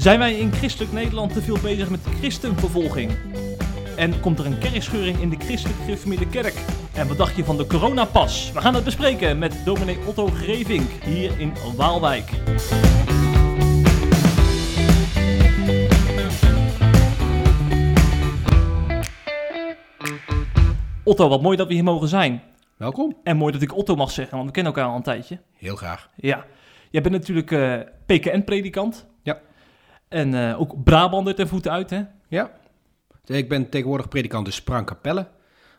Zijn wij in christelijk Nederland te veel bezig met christenvervolging? En komt er een kerkscheuring in de christelijk gereformeerde kerk? En wat dacht je van de coronapas? We gaan het bespreken met dominee Otto Grevink hier in Waalwijk. Otto, wat mooi dat we hier mogen zijn. Welkom. En mooi dat ik Otto mag zeggen, want we kennen elkaar al een tijdje. Heel graag. Ja, jij bent natuurlijk eh, PKN-predikant. En eh, ook Brabander ten voeten uit, hè? Ja. Ik ben tegenwoordig predikant in Sprangkapelle,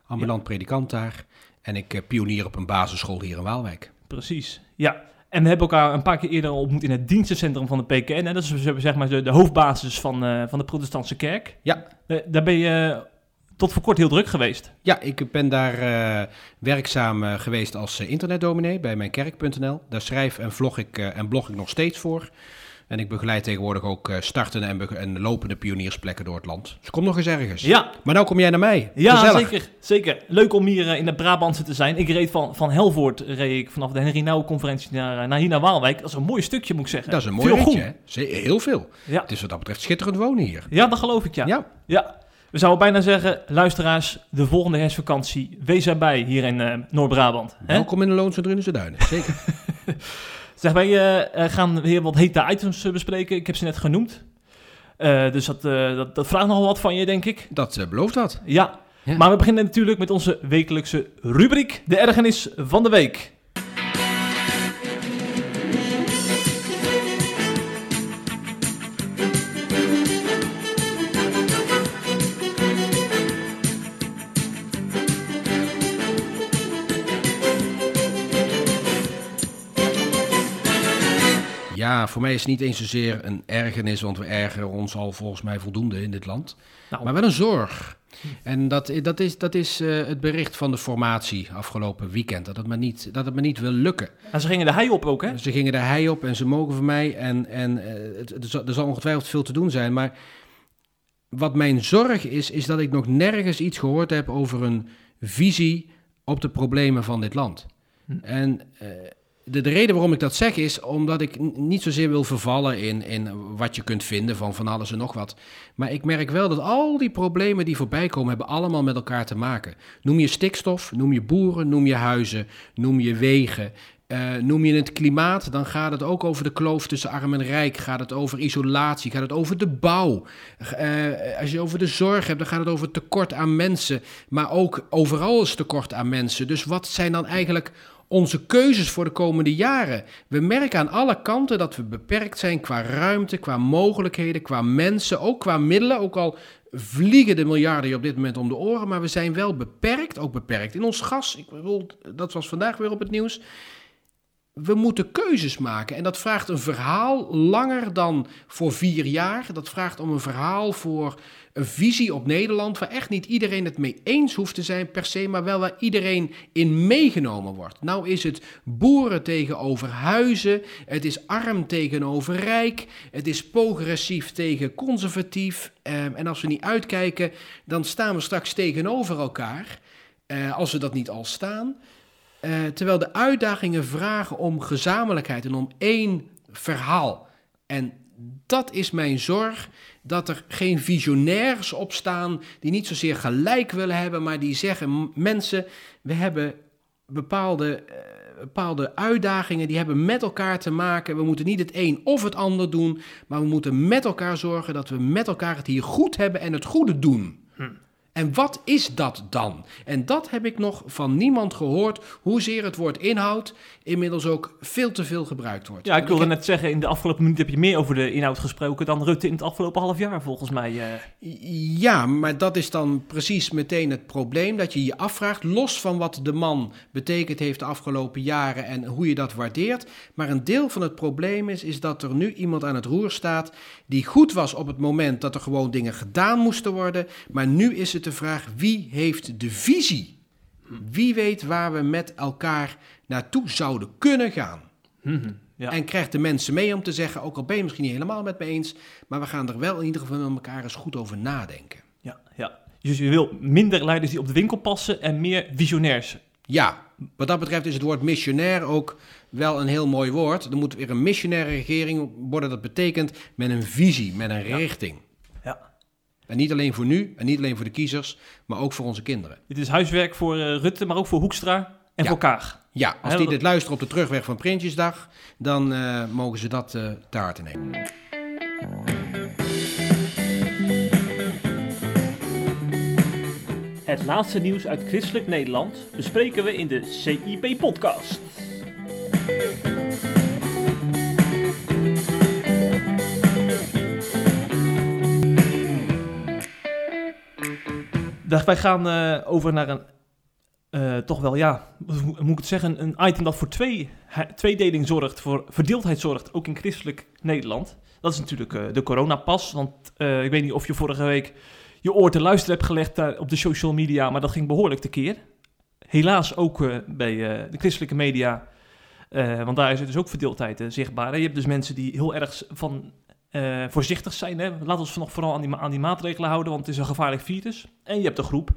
ambulant predikant daar. En ik eh, pionier op een basisschool hier in Waalwijk. Precies, ja. En we hebben elkaar een paar keer eerder ontmoet in het dienstencentrum van de PKN. Dat is zeg maar de, de hoofdbasis van, eh, van de protestantse kerk. Ja. Daar ben je tot voor kort heel druk geweest. Ja, ik ben daar werkzaam geweest als uh, internetdominee bij mijnkerk.nl. Daar schrijf en vlog ik en blog ik nog steeds voor. En ik begeleid tegenwoordig ook eh, startende en, lopende pioniersplekken door het land. Dus kom nog eens ergens. Ja, Maar nou kom jij naar mij. ja Gezellig. zeker, zeker. Leuk om hier eh, in het Brabantse te zijn. Ik reed van, van Helvoort reed ik vanaf de Henry Nouwen conferentie naar, eh, naar hier naar Waalwijk. Dat is een mooi stukje, moet ik zeggen. Dat is een mooi? Ze- Heel veel. Ja. Het is wat dat betreft schitterend wonen hier. ja, dat geloof ik, ja. ja. Ja, we zouden bijna zeggen, luisteraars, de volgende herfstvakantie, wees erbij hier in Noord-Brabant. Welkom in de Loonse Drunense Duinen. Zeker. Zeg, wij eh, eh, gaan weer wat hete items eh, bespreken. Ik heb ze net genoemd. Eh, dus dat, eh, dat, dat vraagt nogal wat van je, denk ik. dat belooft. Ja. Ja. maar we beginnen natuurlijk met onze wekelijkse rubriek, de ergernis van de week. Ja, voor mij is het niet eens zozeer een ergernis, want we ergeren ons al volgens mij voldoende in dit land. Nou. Maar wel een zorg. En dat, dat is, dat is eh, het bericht van de formatie afgelopen weekend. Dat het me niet, dat het me niet wil lukken. En ze gingen de hei op ook, hè? Ze gingen de hei op en ze mogen voor mij. En, en eh, het, er zal ongetwijfeld veel te doen zijn. Maar wat mijn zorg is, is dat ik nog nergens iets gehoord heb over een visie op de problemen van dit land. Hm. En eh, de, de reden waarom ik dat zeg is omdat ik niet zozeer wil vervallen in, in wat je kunt vinden van van alles en nog wat. Maar ik merk wel dat al die problemen die voorbij komen, hebben allemaal met elkaar te maken. Noem je stikstof, noem je boeren, noem je huizen, noem je wegen. Eh, noem je het klimaat, dan gaat het ook over de kloof tussen arm en rijk. Gaat het over isolatie, gaat het over de bouw. Eh, als je over de zorg hebt, dan gaat het over tekort aan mensen. Maar ook overal is tekort aan mensen. Dus wat zijn dan eigenlijk onze keuzes voor de komende jaren? We merken aan alle kanten dat we beperkt zijn qua ruimte, qua mogelijkheden, qua mensen, ook qua middelen. Ook al vliegen de miljarden je op dit moment om de oren, maar we zijn wel beperkt, ook beperkt in ons gas. Ik bedoel, dat was vandaag weer op het nieuws we moeten keuzes maken. En dat vraagt een verhaal langer dan voor vier jaar. Dat vraagt om een verhaal voor een visie op Nederland. Waar echt niet iedereen het mee eens hoeft te zijn per se. Maar wel waar iedereen in meegenomen wordt. Nou is het boeren tegenover huizen. Het is arm tegenover rijk. Het is progressief tegen conservatief. Ehm, en als we niet uitkijken, dan staan we straks tegenover elkaar. Eh, als we dat niet al staan. Eh, terwijl de uitdagingen vragen om gezamenlijkheid en om één verhaal. En dat is mijn zorg, dat er geen visionairs op staan die niet zozeer gelijk willen hebben, maar die zeggen, "M- mensen, we hebben bepaalde, eh, bepaalde uitdagingen, die hebben met elkaar te maken. We moeten niet het een of het ander doen, maar we moeten met elkaar zorgen dat we met elkaar het hier goed hebben en het goede doen. En wat is dat dan? En dat heb ik nog van niemand gehoord, hoezeer het woord inhoud inmiddels ook veel te veel gebruikt wordt. Ja, ik wilde heb- net zeggen, in de afgelopen minuut heb je meer over de inhoud gesproken dan Rutte in het afgelopen half jaar, volgens mij. eh. Ja, maar dat is dan precies meteen het probleem dat je je afvraagt, los van wat de man betekend heeft de afgelopen jaren en hoe je dat waardeert. Maar een deel van het probleem is, is dat er nu iemand aan het roer staat die goed was op het moment dat er gewoon dingen gedaan moesten worden. Maar nu is het de vraag, wie heeft de visie? Wie weet waar we met elkaar naartoe zouden kunnen gaan? Ja. En krijgt de mensen mee om te zeggen, ook al ben je misschien niet helemaal met me eens, maar we gaan er wel in ieder geval met elkaar eens goed over nadenken. ja, ja. Dus je wil minder leiders die op de winkel passen en meer visionairs. Ja, wat dat betreft is het woord missionair ook wel een heel mooi woord. Er moet weer een missionaire regering worden. Dat betekent met een visie, met een richting. En niet alleen voor nu, en niet alleen voor de kiezers, maar ook voor onze kinderen. Dit is huiswerk voor eh, Rutte, maar ook voor Hoekstra en Ja. voor Kaag. Ja, als die dit luisteren op de terugweg van Prinsjesdag, dan eh, mogen ze dat eh te harte nemen. Het laatste nieuws uit christelijk Nederland bespreken we in de CIP-podcast. Wij gaan eh, over naar een, eh, toch wel, ja, moet ik het zeggen, een item dat voor twee, tweedeling zorgt, voor verdeeldheid zorgt, ook in christelijk Nederland. Dat is natuurlijk eh, de coronapas, want ik weet niet of je vorige week je oor te luisteren hebt gelegd op de social media, maar dat ging behoorlijk tekeer. Helaas ook bij de christelijke media, want daar is er dus ook verdeeldheid zichtbaar. Je hebt dus mensen die heel erg van, eh, voorzichtig zijn. Hè? We ons nog vooral aan die, aan die maatregelen houden, want het is een gevaarlijk virus. En je hebt een groep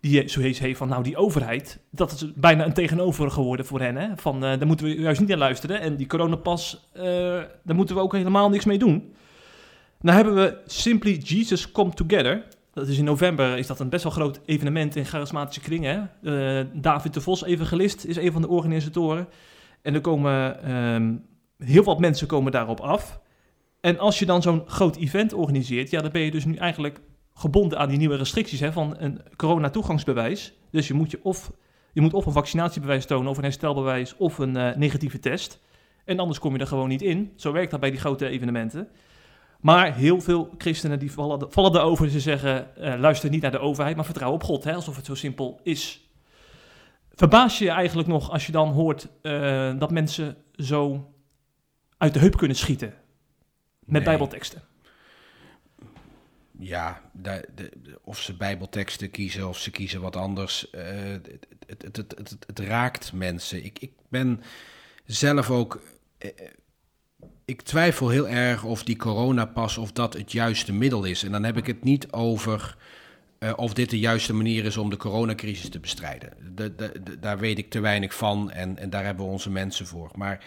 die zoiets heeft van, nou die overheid, dat is bijna een tegenover geworden voor hen. Hè? Van, eh, daar moeten we juist niet aan luisteren. En die coronapas, eh daar moeten we ook helemaal niks mee doen. Nou hebben we Simply Jesus Come Together. Dat is in november is dat een best wel groot evenement in charismatische kringen. David de Vos, evangelist, is een van de organisatoren. En er komen ehm, heel wat mensen komen daarop af. En als je dan zo'n groot event organiseert, ja, dan ben je dus nu eigenlijk gebonden aan die nieuwe restricties hè, van een corona-toegangsbewijs. Dus je moet, je, of, je moet of een vaccinatiebewijs tonen, of een herstelbewijs, of een eh, negatieve test. En anders kom je er gewoon niet in. Zo werkt dat bij die grote evenementen. Maar heel veel christenen die vallen, vallen erover. Ze zeggen, eh, luister niet naar de overheid, maar vertrouw op God. Hè, alsof het zo simpel is. Verbaas je je eigenlijk nog als je dan hoort eh, dat mensen zo uit de heup kunnen schieten met Nee. bijbelteksten? Ja, de, of ze bijbelteksten kiezen of ze kiezen wat anders. eh, het, het, het, het, raakt mensen. Ik, ik ben zelf ook... eh, ik twijfel heel erg of die coronapas of dat het juiste middel is. En dan heb ik het niet over eh, of dit de juiste manier is om de coronacrisis te bestrijden. De, de, de- daar weet ik te weinig van en, en daar hebben we onze mensen voor. Maar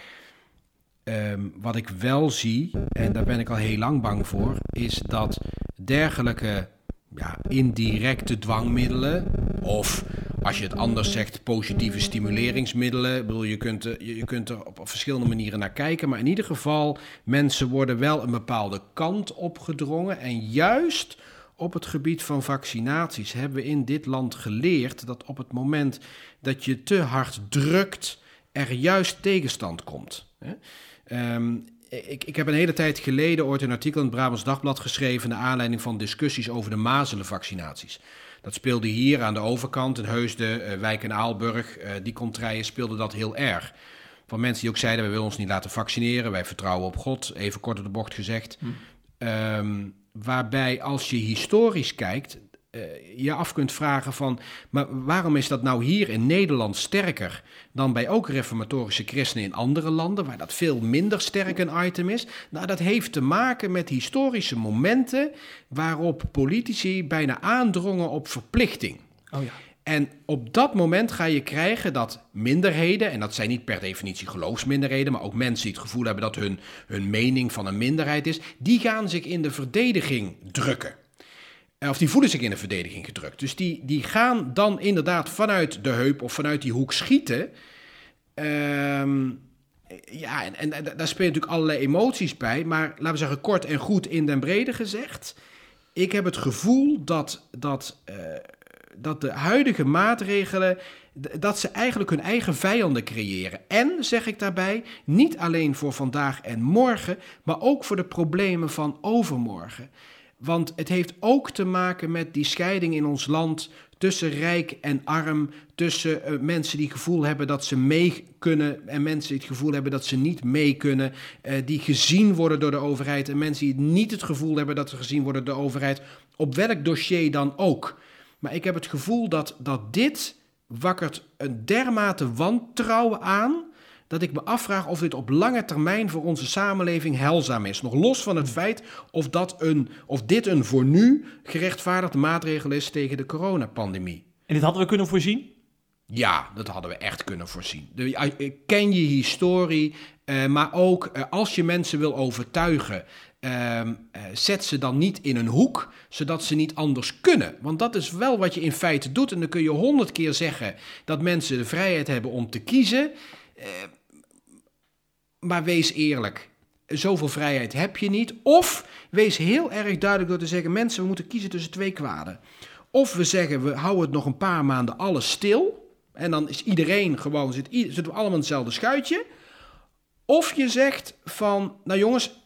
ehm, wat ik wel zie, en daar ben ik al heel lang bang voor, is dat dergelijke ja, indirecte dwangmiddelen of als je het anders zegt, positieve stimuleringsmiddelen. Ik bedoel, je, kunt, je, kunt er op verschillende manieren naar kijken. Maar in ieder geval, mensen worden wel een bepaalde kant opgedrongen. En juist op het gebied van vaccinaties hebben we in dit land geleerd dat op het moment dat je te hard drukt, er juist tegenstand komt. Ehm, ik, ik heb een hele tijd geleden ooit een artikel in het Brabants Dagblad geschreven... naar aanleiding van discussies over de mazelenvaccinaties. Dat speelde hier aan de overkant, in Heusden, eh, Wijk en Aalburg. eh, die contraien speelden dat heel erg. Van mensen die ook zeiden, we willen ons niet laten vaccineren. Wij vertrouwen op God, even kort op de bocht gezegd. Ehm, waarbij als je historisch kijkt, je af kunt vragen van... maar waarom is dat nou hier in Nederland sterker dan bij ook reformatorische christenen in andere landen... waar dat veel minder sterk een item is? Nou, dat heeft te maken met historische momenten... waarop politici bijna aandrongen op verplichting. Oh ja. En op dat moment ga je krijgen dat minderheden, en dat zijn niet per definitie geloofsminderheden, maar ook mensen die het gevoel hebben dat hun, hun mening van een minderheid is, die gaan zich in de verdediging drukken. Eh, Of die voelen zich in de verdediging gedrukt. Dus die, die gaan dan inderdaad vanuit de heup of vanuit die hoek schieten. Ehm, ja, en, en, daar spelen natuurlijk allerlei emoties bij. Maar laten we zeggen, kort en goed in den brede gezegd. Ik heb het gevoel dat, dat, eh, dat de huidige maatregelen. dat ze eigenlijk hun eigen vijanden creëren. En, zeg ik daarbij, niet alleen voor vandaag en morgen. maar ook voor de problemen van overmorgen. Want het heeft ook te maken met die scheiding in ons land tussen rijk en arm, tussen eh, mensen die het gevoel hebben dat ze mee kunnen en mensen die het gevoel hebben dat ze niet mee kunnen, eh, die gezien worden door de overheid en mensen die niet het gevoel hebben dat ze gezien worden door de overheid, op welk dossier dan ook. Maar ik heb het gevoel dat, dat dit wakkert een dermate wantrouwen aan dat ik me afvraag of dit op lange termijn voor onze samenleving heilzaam is. Nog los van het feit of, dat een, of dit een voor nu gerechtvaardigde maatregel is tegen de coronapandemie. En dit hadden we kunnen voorzien? Ja, dat hadden we echt kunnen voorzien. Eh, ken je historie, eh, maar ook eh, als je mensen wil overtuigen, ehm, eh, zet ze dan niet in een hoek, zodat ze niet anders kunnen. Want dat is wel wat je in feite doet. En dan kun je honderd keer zeggen dat mensen de vrijheid hebben om te kiezen. Maar wees eerlijk. Zoveel vrijheid heb je niet. Of wees heel erg duidelijk door te zeggen: mensen, we moeten kiezen tussen twee kwaden. Of we zeggen: we houden het nog een paar maanden alles stil. En dan is iedereen gewoon, zit, zitten we allemaal in hetzelfde schuitje. Of je zegt van, nou jongens,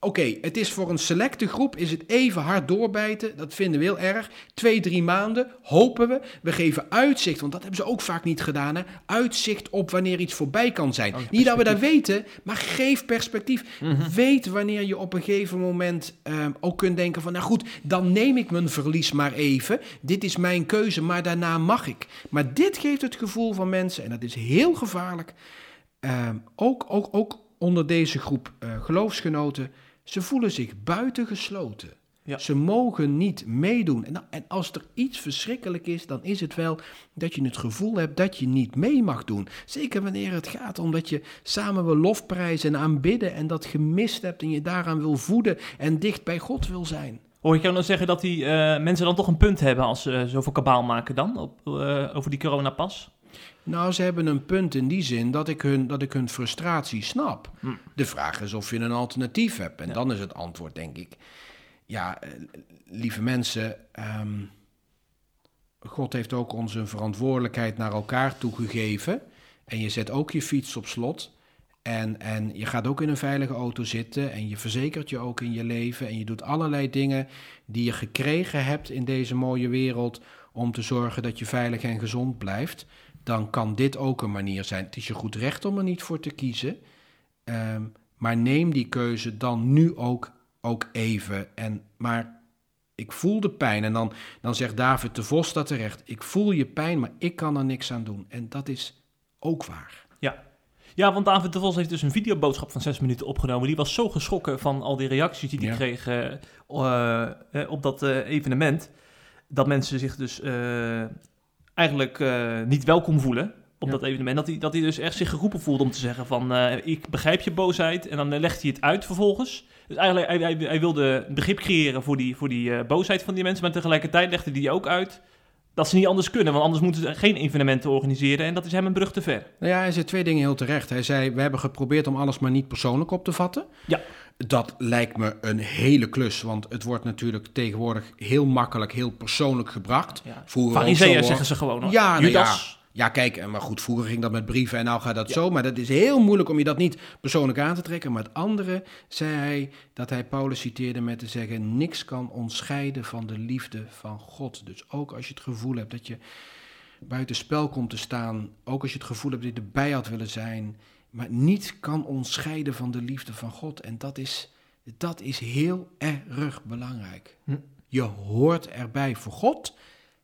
oké, het is voor een selecte groep, is het even hard doorbijten. Dat vinden we heel erg. Twee, drie maanden, hopen we. We geven uitzicht, want dat hebben ze ook vaak niet gedaan. Hè? Uitzicht op wanneer iets voorbij kan zijn. Oh, niet dat we dat weten, maar geef perspectief. Weet wanneer je op een gegeven moment ehm, ook kunt denken van... nou goed, dan neem ik mijn verlies maar even. Dit is mijn keuze, maar daarna mag ik. Maar dit geeft het gevoel van mensen, en dat is heel gevaarlijk... Ehm, ook, ook, ook onder deze groep eh, geloofsgenoten, ze voelen zich buitengesloten. Ja. Ze mogen niet meedoen. En, dan- en als er iets verschrikkelijk is, dan is het wel dat je het gevoel hebt dat je niet mee mag doen. Zeker wanneer het gaat om dat je samen wil lofprijzen en aanbidden en dat gemist hebt en je daaraan wil voeden en dicht bij God wil zijn. Hoor ik jou nou zeggen dat die eh, mensen dan toch een punt hebben als ze zoveel kabaal maken dan, op, eh, over die coronapas? Nou, ze hebben een punt in die zin dat ik hun, dat ik hun frustratie snap. Hm. De vraag is of je een alternatief hebt. En Ja. dan is het antwoord, denk ik. Ja, eh, lieve mensen. ehm, God heeft ook ons een verantwoordelijkheid naar elkaar toegegeven. En je zet ook je fiets op slot. En, en je gaat ook in een veilige auto zitten. En je verzekert je ook in je leven. En je doet allerlei dingen die je gekregen hebt in deze mooie wereld. om te zorgen dat je veilig en gezond blijft dan kan dit ook een manier zijn. Het is je goed recht om er niet voor te kiezen. Ehm, maar neem die keuze dan nu ook, ook even. En, maar ik voel de pijn. En dan, dan zegt David de Vos dat terecht. Ik voel je pijn, maar ik kan er niks aan doen. En dat is ook waar. Ja. Ja, want David de Vos heeft dus een videoboodschap van zes minuten opgenomen. Die was zo geschrokken van al die reacties die hij Ja. kreeg eh, eh, op dat eh, evenement. Dat mensen zich dus eigenlijk eh, niet welkom voelen op Ja. dat evenement. Dat hij, dat hij dus echt zich geroepen voelde om te zeggen van... eh, ik begrijp je boosheid. En dan legt hij het uit vervolgens. Dus eigenlijk, hij, hij, hij wilde begrip creëren voor die, voor die eh, boosheid van die mensen. Maar tegelijkertijd legde hij ook uit dat ze niet anders kunnen. Want anders moeten ze geen evenementen organiseren. En dat is hem een brug te ver. Nou ja, hij zei twee dingen heel terecht. Hij zei, we hebben geprobeerd om alles maar niet persoonlijk op te vatten. Ja. Dat lijkt me een hele klus, want het wordt natuurlijk tegenwoordig heel makkelijk, heel persoonlijk gebracht. Ja. Fariseeën zeggen ze gewoon. Hoor. Ja, nou Judas. Ja, kijk, eh, maar goed, vroeger ging dat met brieven en nou gaat dat Ja. zo. Maar dat is heel moeilijk om je dat niet persoonlijk aan te trekken. Maar het andere zei hij dat hij Paulus citeerde met te zeggen... niks kan ons scheiden van de liefde van God. Dus ook als je het gevoel hebt dat je buiten spel komt te staan... ook als je het gevoel hebt dat je erbij had willen zijn... maar niets kan ons scheiden van de liefde van God. En dat is, dat is heel erg belangrijk. Hm. Je hoort erbij voor God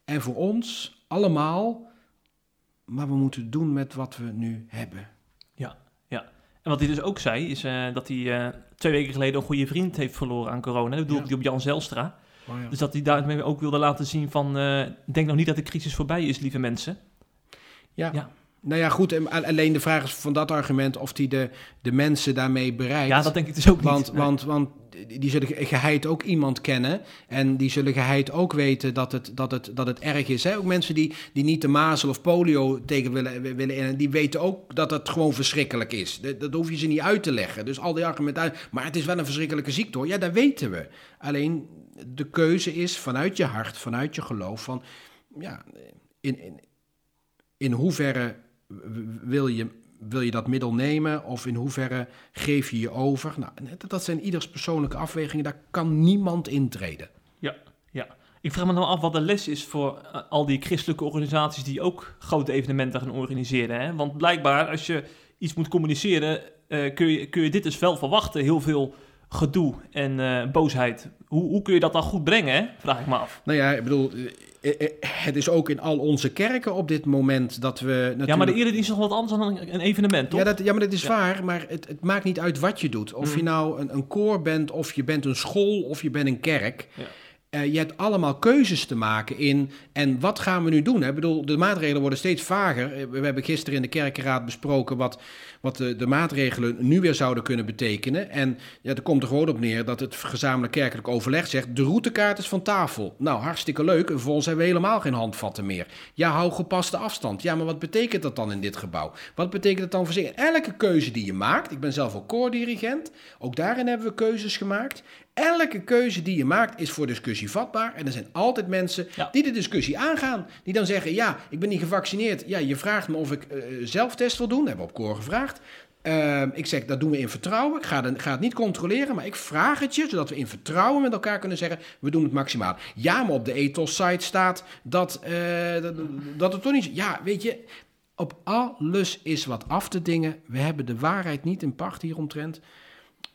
en voor ons allemaal... Maar we moeten doen met wat we nu hebben. En wat hij dus ook zei, is eh, dat hij eh, twee weken geleden een goede vriend heeft verloren aan corona. Dat Ja. hij op Jan Zelstra. Dus dat hij daarmee ook wilde laten zien van... eh, denk nog niet dat de crisis voorbij is, lieve mensen. Ja. Ja. Nou ja, goed. en Alleen de vraag is van dat argument of die de, de mensen daarmee bereikt. Ja, dat denk ik dus ook want, niet. Nee. want, want die zullen ge- geheid ook iemand kennen. En die zullen geheid ook weten dat het, dat het, dat het erg is. Hè? Ook mensen die, die niet de mazel of polio tegen willen, willen in, die weten ook dat het gewoon verschrikkelijk is. Dat, dat hoef je ze niet uit te leggen. Dus al die argumenten uit. Maar het is wel een verschrikkelijke ziekte hoor. Ja, dat weten we. Alleen de keuze is vanuit je hart, vanuit je geloof. Van, ja, in, in, in hoeverre wil je, wil je dat middel nemen of in hoeverre geef je je over? Nou, dat- zijn ieders persoonlijke afwegingen, daar kan niemand intreden. Ik vraag me dan af wat de les is voor eh, al die christelijke organisaties... die ook grote evenementen gaan organiseren. Hè? Want blijkbaar, als je iets moet communiceren... eh, kun, je, kun je dit dus wel verwachten. Heel veel gedoe en eh, boosheid. Hoe, hoe kun je dat dan goed brengen, hè? vraag ik me af. Nou ja, ik bedoel, eh, eh, het is ook in al onze kerken op dit moment dat we natuurlijk... Ja, maar de eredienst is nog wat anders dan een, een evenement, toch? Ja, dat, ja, maar dat is Ja. waar. Maar het, het maakt niet uit wat je doet. Of Mm. je nou een, een koor bent, of je bent een school, of je bent een kerk. Ja. Uh, je hebt allemaal keuzes te maken in. En wat gaan we nu doen? Ik bedoel, de maatregelen worden steeds vager. Eh, we hebben gisteren in de kerkenraad besproken wat, wat de, de maatregelen nu weer zouden kunnen betekenen. En ja, er komt er gewoon op neer dat het gezamenlijk kerkelijk overleg zegt: de routekaart is van tafel. Nou, hartstikke leuk. En vervolgens hebben we helemaal geen handvatten meer. Ja, hou gepaste afstand. Ja, maar wat betekent dat dan in dit gebouw? Wat betekent dat dan voor zich? Elke keuze die je maakt, ik ben zelf ook koordirigent, ook daarin hebben we keuzes gemaakt. Elke keuze die je maakt is voor discussie vatbaar. En er zijn altijd mensen die de discussie aangaan. Die dan zeggen, ja, ik ben niet gevaccineerd. Ja, je vraagt me of ik uh, zelftest wil doen. Dat hebben we op koor gevraagd. Uh, ik zeg, dat doen we in vertrouwen. Ik ga, de, ga, het niet controleren, maar ik vraag het je, zodat we in vertrouwen met elkaar kunnen zeggen, we doen het maximaal. Ja, maar op de ethos-site staat dat, uh, dat, dat het toch niet... Ja, weet je, op alles is wat af te dingen. We hebben de waarheid niet in pacht hieromtrent.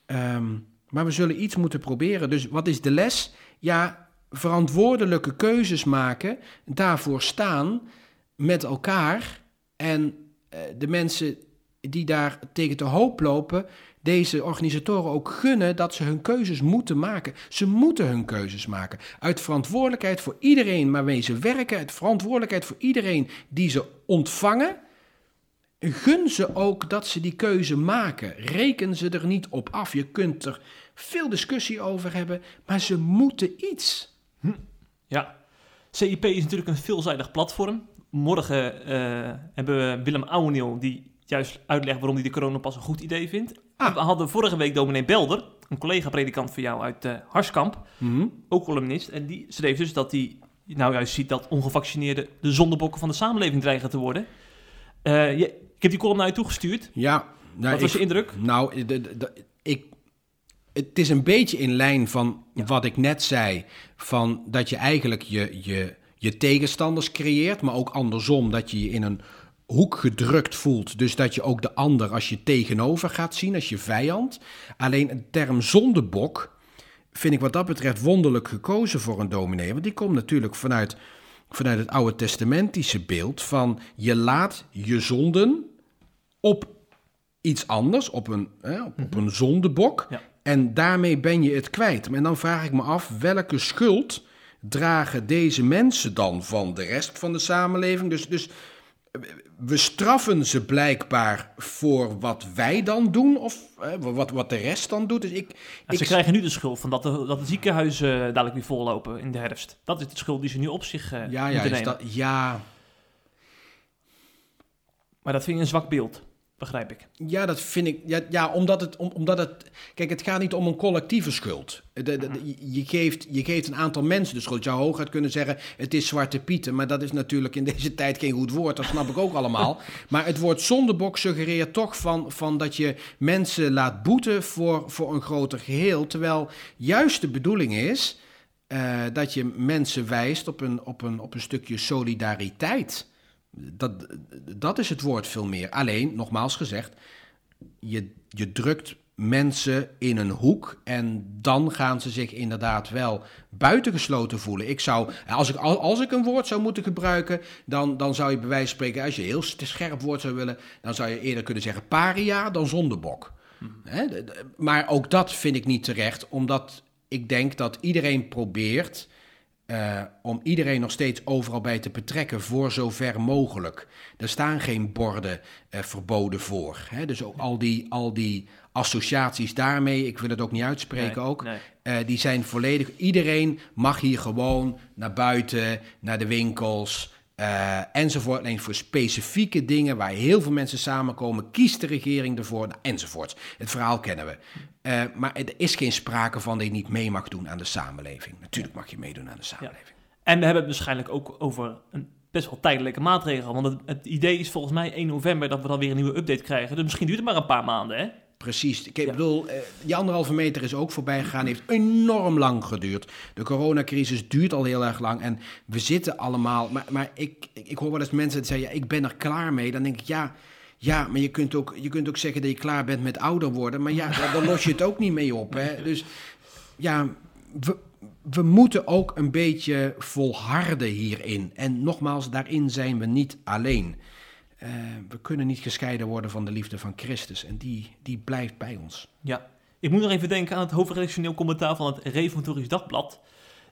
Um, maar we zullen iets moeten proberen. Dus wat is de les? Ja, verantwoordelijke keuzes maken, daarvoor staan met elkaar. En eh, de mensen die daar tegen te hoop lopen, deze organisatoren ook gunnen dat ze hun keuzes moeten maken. Ze moeten hun keuzes maken. Uit verantwoordelijkheid voor iedereen waarmee ze werken, uit verantwoordelijkheid voor iedereen die ze ontvangen. Gun ze ook dat ze die keuze maken. Reken ze er niet op af. Je kunt er veel discussie over hebben, maar ze moeten iets. Hm. Ja, CIP is natuurlijk een veelzijdig platform. Morgen uh, hebben we Willem Ouweniel die juist uitlegt waarom hij de coronapas een goed idee vindt. Ah. We hadden vorige week dominee Belder, een collega-predikant van jou uit uh, Harskamp, mhm. ook columnist. En die schreef dus dat hij nou juist ziet dat ongevaccineerden de zondebokken van de samenleving dreigen te worden. Uh, je, ik heb die column naar je toegestuurd. Ja. Nou, Wat was je indruk? Nou, ik het is een beetje in lijn van wat ik net zei. Van dat je eigenlijk je, je, je tegenstanders creëert, maar ook andersom. Dat je je in een hoek gedrukt voelt. Dus dat je ook de ander als je tegenover gaat zien, als je vijand. Alleen de term zondebok vind ik wat dat betreft wonderlijk gekozen voor een dominee. Want die komt natuurlijk vanuit, vanuit het Oude Testamentische beeld van je laat je zonden op iets anders, op een, hè, op, op, een zondebok. Ja. En daarmee ben je het kwijt. En dan vraag ik me af, welke schuld dragen deze mensen dan van de rest van de samenleving? Dus, dus we straffen ze blijkbaar voor wat wij dan doen, of wat, wat de rest dan doet. Dus ik, ik... Ze krijgen nu de schuld van dat de, dat de ziekenhuizen dadelijk weer vollopen in de herfst. Dat is de schuld die ze nu op zich uh, ja, ja, nemen. Dat, ja. Maar dat vind je een zwak beeld begrijp ik. Ja, dat vind ik. Ja, ja omdat, het, om, omdat het. Kijk, het gaat niet om een collectieve schuld. De, je, geeft, je geeft een aantal mensen de schuld. Je zou hooguit kunnen zeggen: het is zwarte pieten. Maar dat is natuurlijk in deze tijd geen goed woord. Dat snap ik ook allemaal. Maar het woord zondebok suggereert toch van, van dat je mensen laat boeten voor, voor een groter geheel. Terwijl juist de bedoeling is. Uh, dat je mensen wijst op een, op een, op een stukje solidariteit. Dat, dat is het woord veel meer. Alleen, nogmaals gezegd, je, je drukt mensen in een hoek en dan gaan ze zich inderdaad wel buitengesloten voelen. Ik zou, als ik, als ik een woord zou moeten gebruiken, dan, dan zou je bij wijze van spreken, als je een heel scherp woord zou willen, dan zou je eerder kunnen zeggen paria dan zondebok. Hmm. Maar ook dat vind ik niet terecht, omdat ik denk dat iedereen probeert uh, om iedereen nog steeds overal bij te betrekken voor zover mogelijk. Er staan geen borden uh, verboden voor. Hè? Dus ook al die, al die associaties daarmee, ik wil het ook niet uitspreken ook, Uh, die zijn volledig. Iedereen mag hier gewoon naar buiten, naar de winkels. Uh, enzovoort. Alleen voor specifieke dingen waar heel veel mensen samenkomen, kiest de regering ervoor, nou, enzovoort. Het verhaal kennen we. Uh, maar er is geen sprake van dat je niet mee mag doen aan de samenleving. Natuurlijk mag je meedoen aan de samenleving. Ja. En we hebben het waarschijnlijk ook over een best wel tijdelijke maatregel. Want het, het, idee is volgens mij 1 november dat we dan weer een nieuwe update krijgen. Dus misschien duurt het maar een paar maanden, hè? Precies. Ik bedoel, uh, die anderhalve meter is ook voorbij gegaan. Heeft enorm lang geduurd. De coronacrisis duurt al heel erg lang. En we zitten allemaal. Maar, maar ik, ik, hoor wel eens mensen die zeggen: ja, ik ben er klaar mee. Dan denk ik ja. Ja, maar je kunt, ook, je kunt ook zeggen dat je klaar bent met ouder worden. Maar ja, dan los je het ook niet mee op. Hè? Dus ja, we, we moeten ook een beetje volharden hierin. En nogmaals, daarin zijn we niet alleen. Uh, we kunnen niet gescheiden worden van de liefde van Christus. En die, die blijft bij ons. Ja, ik moet nog even denken aan het hoofdredactioneel commentaar van het Reformatorisch Dagblad.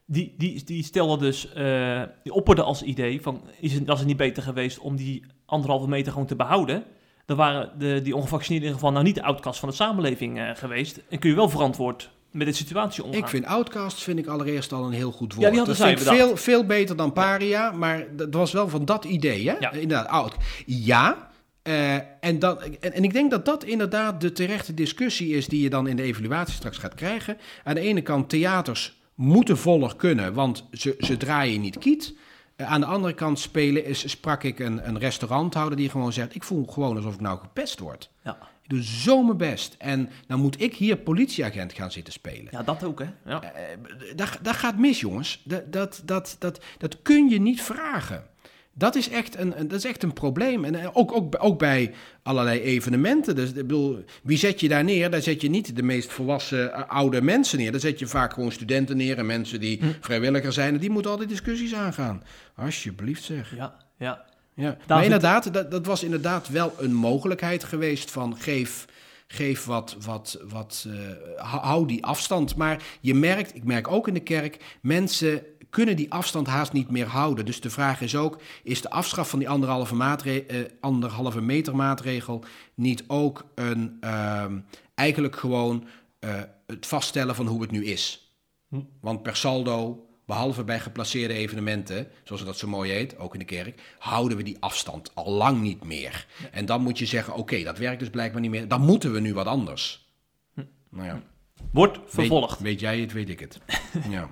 die, die, die stelde dus, eh, die opperde als idee van, is het, was het niet beter geweest om die anderhalve meter gewoon te behouden? Dan waren de, die ongevaccineerden in ieder geval nou niet de outcast van de samenleving eh, geweest. En kun je wel verantwoord met de situatie omgaan. Ik vind outcast vind ik allereerst al een heel goed woord. Ja, die hadden dat vind ik veel, veel beter dan paria, maar dat was wel van dat idee, hè? Ja. Inderdaad, out. Ja, eh, en, dat, en, en ik denk dat dat inderdaad de terechte discussie is die je dan in de evaluatie straks gaat krijgen. Aan de ene kant, theaters moeten voller kunnen, want ze, ze draaien niet kiet. Eh, aan de andere kant spelen is, sprak ik een, een restauranthouder die gewoon zegt, ik voel gewoon alsof ik nou gepest word. Ja. Doe zo mijn best. En dan moet ik hier politieagent gaan zitten spelen. ja, dat ook, hè? Ja. Eh, dat, dat gaat mis, jongens. Dat, dat, dat, dat, dat kun je niet vragen. Dat is echt een, dat is echt een probleem. En eh, ook, ook, ook bij allerlei evenementen. Dus, ik bedoel, wie zet je daar neer? Daar zet je niet de meest volwassen eh, oude mensen neer. Daar zet je vaak gewoon studenten neer en mensen die vrijwilliger zijn. En die moeten al die discussies aangaan. Alsjeblieft zeg. ja, ja. Ja. Maar inderdaad, dat, dat was inderdaad wel een mogelijkheid geweest van geef, geef wat, wat, wat eh, hou- die afstand. Maar je merkt, ik merk ook in de kerk, mensen kunnen die afstand haast niet meer houden. Dus de vraag is ook, is de afschaf van die anderhalve, maatre, eh, anderhalve meter maatregel niet ook een, ehm, eigenlijk gewoon eh, het vaststellen van hoe het nu is? Hm. Want per saldo, behalve bij geplaceerde evenementen, zoals dat zo mooi heet, ook in de kerk, houden we die afstand al lang niet meer. En dan moet je zeggen, oké, dat werkt dus blijkbaar niet meer. Dan moeten we nu wat anders. Nou ja, Wordt vervolgd. Weet, weet jij het, weet ik het. ja.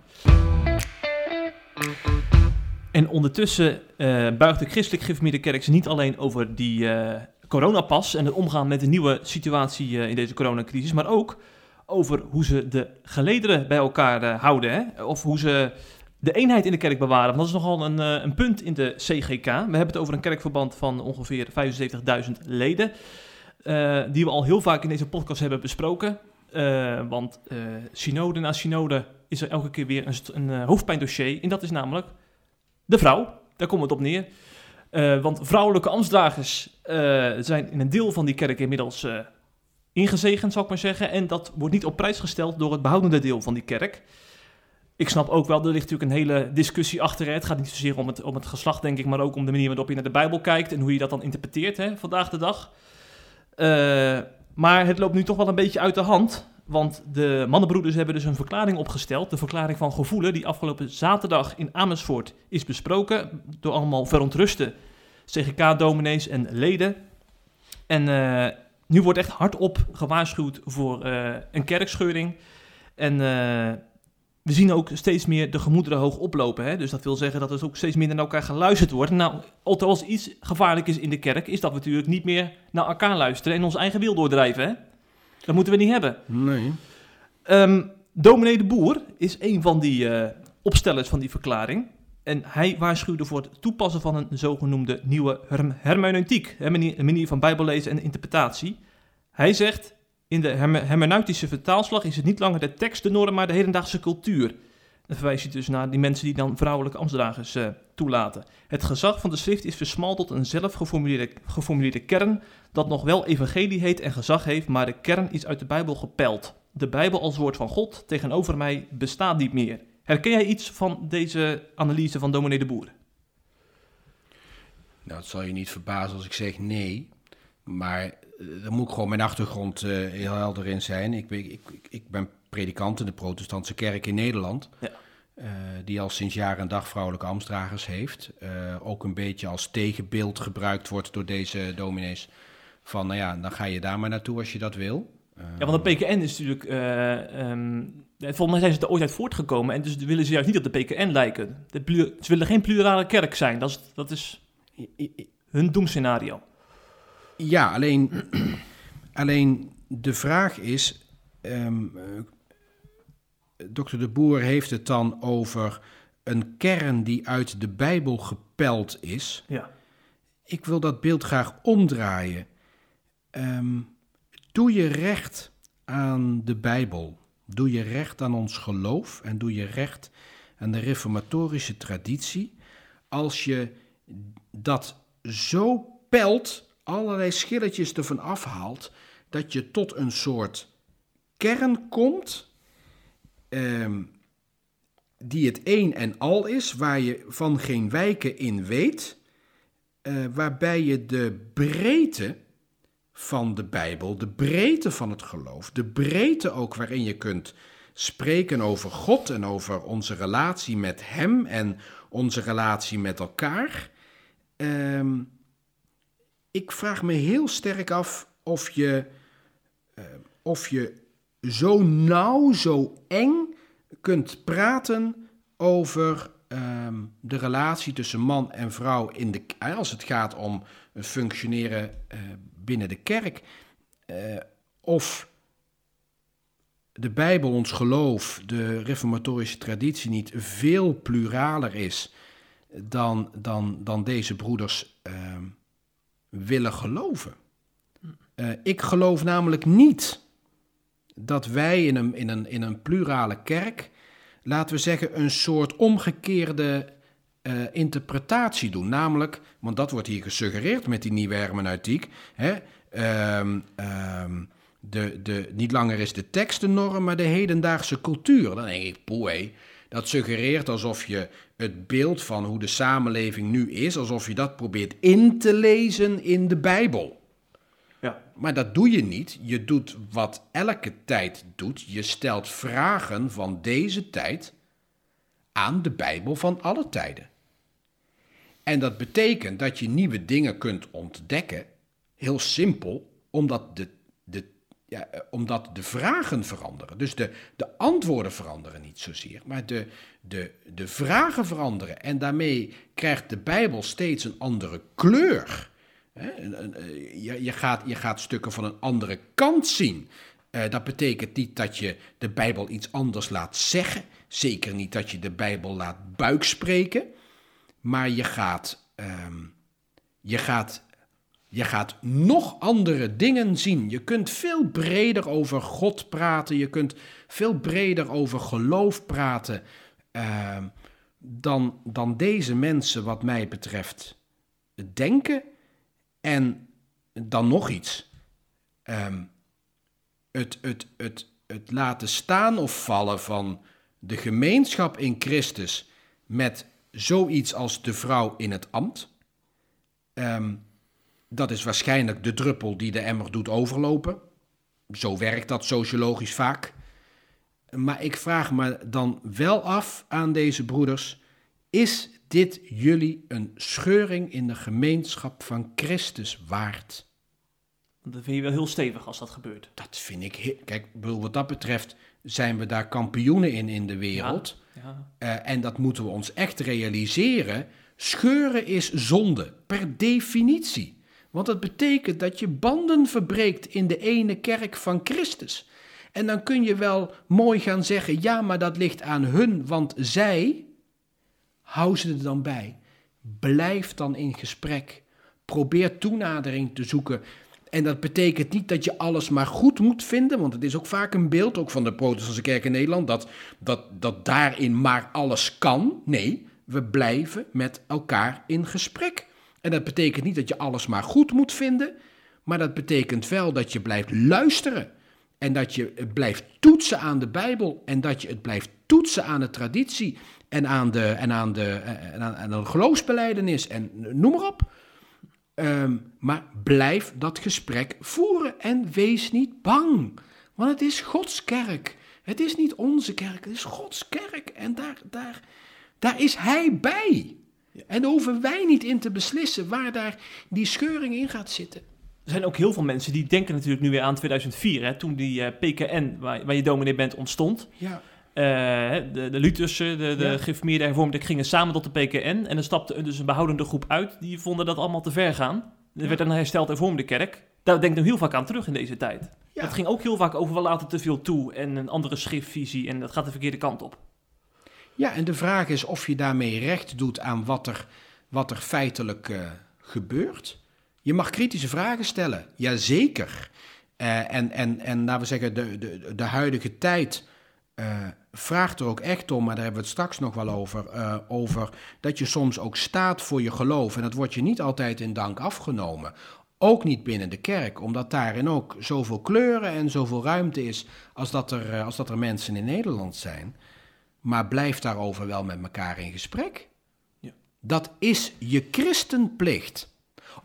En ondertussen eh, buigt de christelijk gereformeerde kerk zich niet alleen over die eh, coronapas en het omgaan met de nieuwe situatie eh, in deze coronacrisis, maar ook over hoe ze de gelederen bij elkaar eh, houden. Hè? Of hoe ze de eenheid in de kerk bewaren. Want dat is nogal een, eh, een punt in de CGK. We hebben het over een kerkverband van ongeveer 75.000 leden. eh, die we al heel vaak in deze podcast hebben besproken. Want synode na synode is er elke keer weer een, een hoofdpijndossier. En dat is namelijk de vrouw. Daar komt het op neer. Want vrouwelijke ambtsdragers zijn in een deel van die kerk inmiddels ingezegend, zou ik maar zeggen. En dat wordt niet op prijs gesteld door het behoudende deel van die kerk. Ik snap ook wel, er ligt natuurlijk een hele discussie achter. Het gaat niet zozeer om het, om het geslacht, denk ik, maar ook om de manier waarop je naar de Bijbel kijkt en hoe je dat dan interpreteert hè, vandaag de dag. Eh, maar het loopt nu toch wel een beetje uit de hand. Want de mannenbroeders hebben dus een verklaring opgesteld. De verklaring van gevoelen die afgelopen zaterdag in Amersfoort is besproken. Door allemaal verontruste CGK-dominees en leden. En eh, nu wordt echt hardop gewaarschuwd voor eh, een kerkscheuring. En eh, we zien ook steeds meer de gemoederen hoog oplopen. Hè? Dus dat wil zeggen dat er ook steeds minder naar elkaar geluisterd wordt. Nou, altijd als iets gevaarlijk is in de kerk, is dat we natuurlijk niet meer naar elkaar luisteren en ons eigen wil doordrijven. Hè? Dat moeten we niet hebben. Nee. Ehm Dominee de Boer is een van die eh, opstellers van die verklaring. En hij waarschuwde voor het toepassen van een zogenoemde nieuwe herm- hermeneutiek. Een manier van bijbellezen en interpretatie. Hij zegt, in de herme- hermeneutische vertaalslag is het niet langer de tekst de norm, maar de hedendaagse cultuur. Dan verwijst hij dus naar die mensen die dan vrouwelijke ambtsdragers eh, toelaten. Het gezag van de schrift is versmald tot een zelf geformuleerde, geformuleerde kern, dat nog wel evangelie heet en gezag heeft, maar de kern is uit de Bijbel gepeld. De Bijbel als woord van God tegenover mij bestaat niet meer. Herken jij iets van deze analyse van dominee de Boer? Nou, het zal je niet verbazen als ik zeg nee. Maar eh, dan moet ik gewoon mijn achtergrond eh, heel helder in zijn. Ik, ben- ik, ik, ben predikant in de protestantse kerk in Nederland. Ja. eh, die al sinds jaar en dag vrouwelijke ambtsdragers heeft. Ook een beetje als tegenbeeld gebruikt wordt door deze dominees. Van, nou ja, dan ga je daar maar naartoe als je dat wil. Eh, Ja, want de PKN is natuurlijk... eh, ehm, volgens mij zijn ze er ooit uit voortgekomen en dus willen ze juist niet op de PKN lijken. De ze willen geen plurale kerk zijn, dat is, dat is hun doemscenario. Ja, alleen, alleen de vraag is, ehm dokter De Boer heeft het dan over een kern die uit de Bijbel gepeld is. Ja. Ik wil dat beeld graag omdraaien. Ehm, doe je recht aan de Bijbel, doe je recht aan ons geloof en doe je recht aan de reformatorische traditie. Als je dat zo pelt, allerlei schilletjes ervan afhaalt, dat je tot een soort kern komt, ehm, die het een en al is, waar je van geen wijken in weet, uh, waarbij je de breedte van de Bijbel, de breedte van het geloof, de breedte ook waarin je kunt spreken over God en over onze relatie met Hem en onze relatie met elkaar. Uh, ik vraag me heel sterk af of je, uh, of je zo nauw, zo eng kunt praten over uh, de relatie tussen man en vrouw in de, als het gaat om functioneren uh, binnen de kerk. Uh, of de Bijbel, ons geloof, de reformatorische traditie niet veel pluraler is dan, dan, dan deze broeders uh, willen geloven. Uh, ik geloof namelijk niet dat wij in een, in, een, in een plurale kerk, laten we zeggen, een soort omgekeerde uh, interpretatie doen. Namelijk, want dat wordt hier gesuggereerd met die nieuwe hermeneutiek. Hè, um, um, de, de, niet langer is de tekst de norm, maar de hedendaagse cultuur. Dan denk ik, dat suggereert alsof je het beeld van hoe de samenleving nu is, alsof je dat probeert in te lezen in de Bijbel. Ja. Maar dat doe je niet. Je doet wat elke tijd doet. Je stelt vragen van deze tijd aan de Bijbel van alle tijden. En dat betekent dat je nieuwe dingen kunt ontdekken, heel simpel, omdat de, de ja, eh, omdat de vragen veranderen. Dus de, de antwoorden veranderen niet zozeer, maar de, de, de vragen veranderen. En daarmee krijgt de Bijbel steeds een andere kleur. Eh, je, je, gaat, je gaat stukken van een andere kant zien. Uh, dat betekent niet dat je de Bijbel iets anders laat zeggen. Zeker niet dat je de Bijbel laat buikspreken. Maar je gaat, um, je gaat je gaat nog andere dingen zien. Je kunt veel breder over God praten. Je kunt veel breder over geloof praten. Uh, dan, dan deze mensen, wat mij betreft, denken. En dan nog iets. Um, het, het, het, het laten staan of vallen van de gemeenschap in Christus met zoiets als de vrouw in het ambt. Um, dat is waarschijnlijk de druppel die de emmer doet overlopen. Zo werkt dat sociologisch vaak. Maar ik vraag me dan wel af aan deze broeders: is dit jullie een scheuring in de gemeenschap van Christus waard? Dat vind je wel heel stevig als dat gebeurt. Dat vind ik. Kijk, wat dat betreft zijn we daar kampioenen in in de wereld. Ja, ja. Uh, en dat moeten we ons echt realiseren. Scheuren is zonde, per definitie. Want dat betekent dat je banden verbreekt in de ene kerk van Christus. En dan kun je wel mooi gaan zeggen: ja, maar dat ligt aan hun, want zij. Hou ze er dan bij. Blijf dan in gesprek. Probeer toenadering te zoeken. En dat betekent niet dat je alles maar goed moet vinden, want het is ook vaak een beeld, ook van de protestantse kerk in Nederland, dat, dat, dat daarin maar alles kan. Nee, we blijven met elkaar in gesprek. En dat betekent niet dat je alles maar goed moet vinden, maar dat betekent wel dat je blijft luisteren. En dat je het blijft toetsen aan de Bijbel. En dat je het blijft toetsen aan de traditie. En aan de, en aan de, en aan, aan de geloofsbeleidenis. En noem maar op. Um, maar blijf dat gesprek voeren. En wees niet bang. Want het is Gods kerk. Het is niet onze kerk. Het is Gods kerk. En daar, daar, daar is Hij bij. En daar hoeven wij niet in te beslissen waar daar die scheuring in gaat zitten. Er zijn ook heel veel mensen die denken natuurlijk nu weer aan 2004, hè, toen die uh, eh, PKN, waar, waar, je dominee bent, ontstond. Ja. Uh, de, de Luthersen, de, de ja. gereformeerde hervormden gingen samen tot de PKN. En er stapte dus een behoudende groep uit, die vonden dat allemaal te ver gaan. Er ja. werd een hersteld hervormde kerk. Daar denk ik nu heel vaak aan terug in deze tijd. Ja. Het ging ook heel vaak over we laten te veel toe en een andere schriftvisie en dat gaat de verkeerde kant op. Ja, en de vraag is of je daarmee recht doet aan wat er, wat er feitelijk uh, gebeurt. Je mag kritische vragen stellen, jazeker. Uh, en, en, en laten we zeggen, de, de, de huidige tijd vraagt er ook echt om, maar daar hebben we het straks nog wel over, over dat je soms ook staat voor je geloof. En dat wordt je niet altijd in dank afgenomen. Ook niet binnen de kerk, omdat daarin ook zoveel kleuren en zoveel ruimte is als dat er, als dat er mensen in Nederland zijn. maar blijf daarover wel met elkaar in gesprek. Ja. Dat is je christenplicht.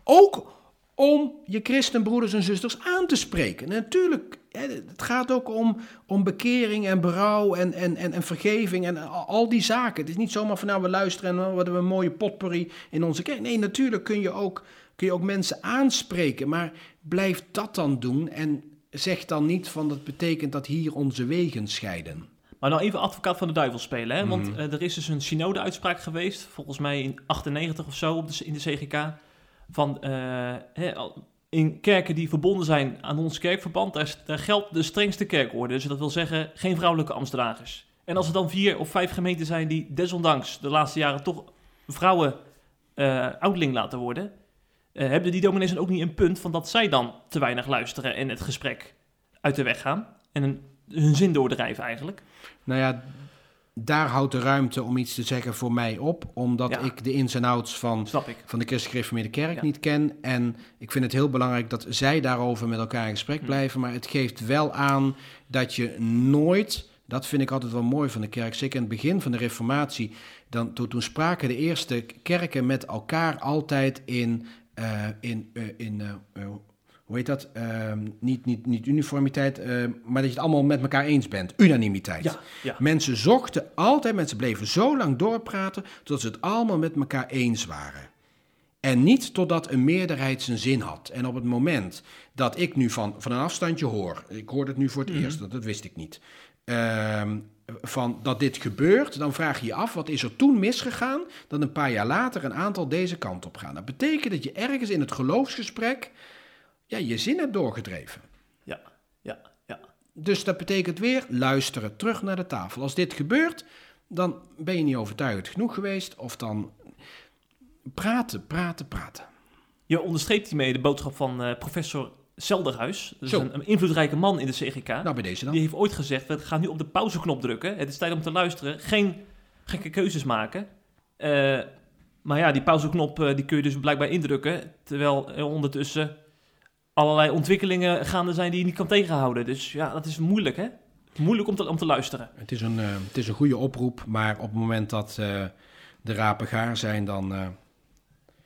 Ook om je christenbroeders en zusters aan te spreken. Natuurlijk, het gaat ook om, om bekering en berouw en, en, en, en vergeving en al die zaken. Het is niet zomaar van nou we luisteren en dan hebben we een mooie potpourri in onze kerk. Nee, natuurlijk kun je ook, kun je ook mensen aanspreken, maar blijf dat dan doen en zeg dan niet van dat betekent dat hier onze wegen scheiden. Maar nou even advocaat van de duivel spelen. Hè? Want uh, er is dus een synode-uitspraak geweest, volgens mij in 98 of zo op de, in de CGK. Van uh, in kerken die verbonden zijn aan ons kerkverband, daar, geldt de strengste kerkorde. Dus dat wil zeggen geen vrouwelijke ambtsdragers. En als er dan vier of vijf gemeenten zijn die desondanks de laatste jaren toch vrouwen uh, ouderling laten worden, uh, hebben die dominees dan ook niet een punt van dat zij dan te weinig luisteren en het gesprek uit de weg gaan en hun zin doordrijven eigenlijk? Nou ja, daar houdt de ruimte om iets te zeggen voor mij op, omdat Ja. ik de ins en outs van, van de Christelijke Gereformeerde Kerk Ja. niet ken. En ik vind het heel belangrijk dat zij daarover met elkaar in gesprek Hm. blijven. Maar het geeft wel aan dat je nooit, dat vind ik altijd wel mooi van de kerk, zeker in het begin van de Reformatie, dan, toen, toen spraken de eerste kerken met elkaar altijd in, eh, in, eh, in eh, hoe heet dat? Ehm, niet, niet, niet uniformiteit, eh, maar dat je het allemaal met elkaar eens bent. Unanimiteit. Ja, ja. Mensen zochten altijd, mensen bleven zo lang doorpraten tot ze het allemaal met elkaar eens waren. En niet totdat een meerderheid zijn zin had. En op het moment dat ik nu van, van een afstandje hoor, ik hoorde het nu voor het Mhm. eerst, dat, dat wist ik niet, ehm, van dat dit gebeurt, dan vraag je je af, wat is er toen misgegaan, dat een paar jaar later een aantal deze kant op gaan. Dat betekent dat je ergens in het geloofsgesprek ja, je zin hebt doorgedreven. Ja, ja, ja. Dus dat betekent weer luisteren, terug naar de tafel. Als dit gebeurt, dan ben je niet overtuigend genoeg geweest. Of dan praten, praten, praten. Je onderstreept hiermee de boodschap van eh, professor Zelderhuis. Zo. een, een invloedrijke man in de CGK. Nou, bij deze dan. Die heeft ooit gezegd, we gaan nu op de pauzeknop drukken. Het is tijd om te luisteren. Geen gekke keuzes maken. Eh, maar ja, die pauzeknop eh, die kun je dus blijkbaar indrukken. Terwijl er ondertussen allerlei ontwikkelingen gaande zijn die je niet kan tegenhouden. Dus ja, dat is moeilijk hè. Moeilijk om te, om te luisteren. Het, is een, eh, het is een goede oproep, maar op het moment dat eh, de rapen gaar zijn, dan, eh,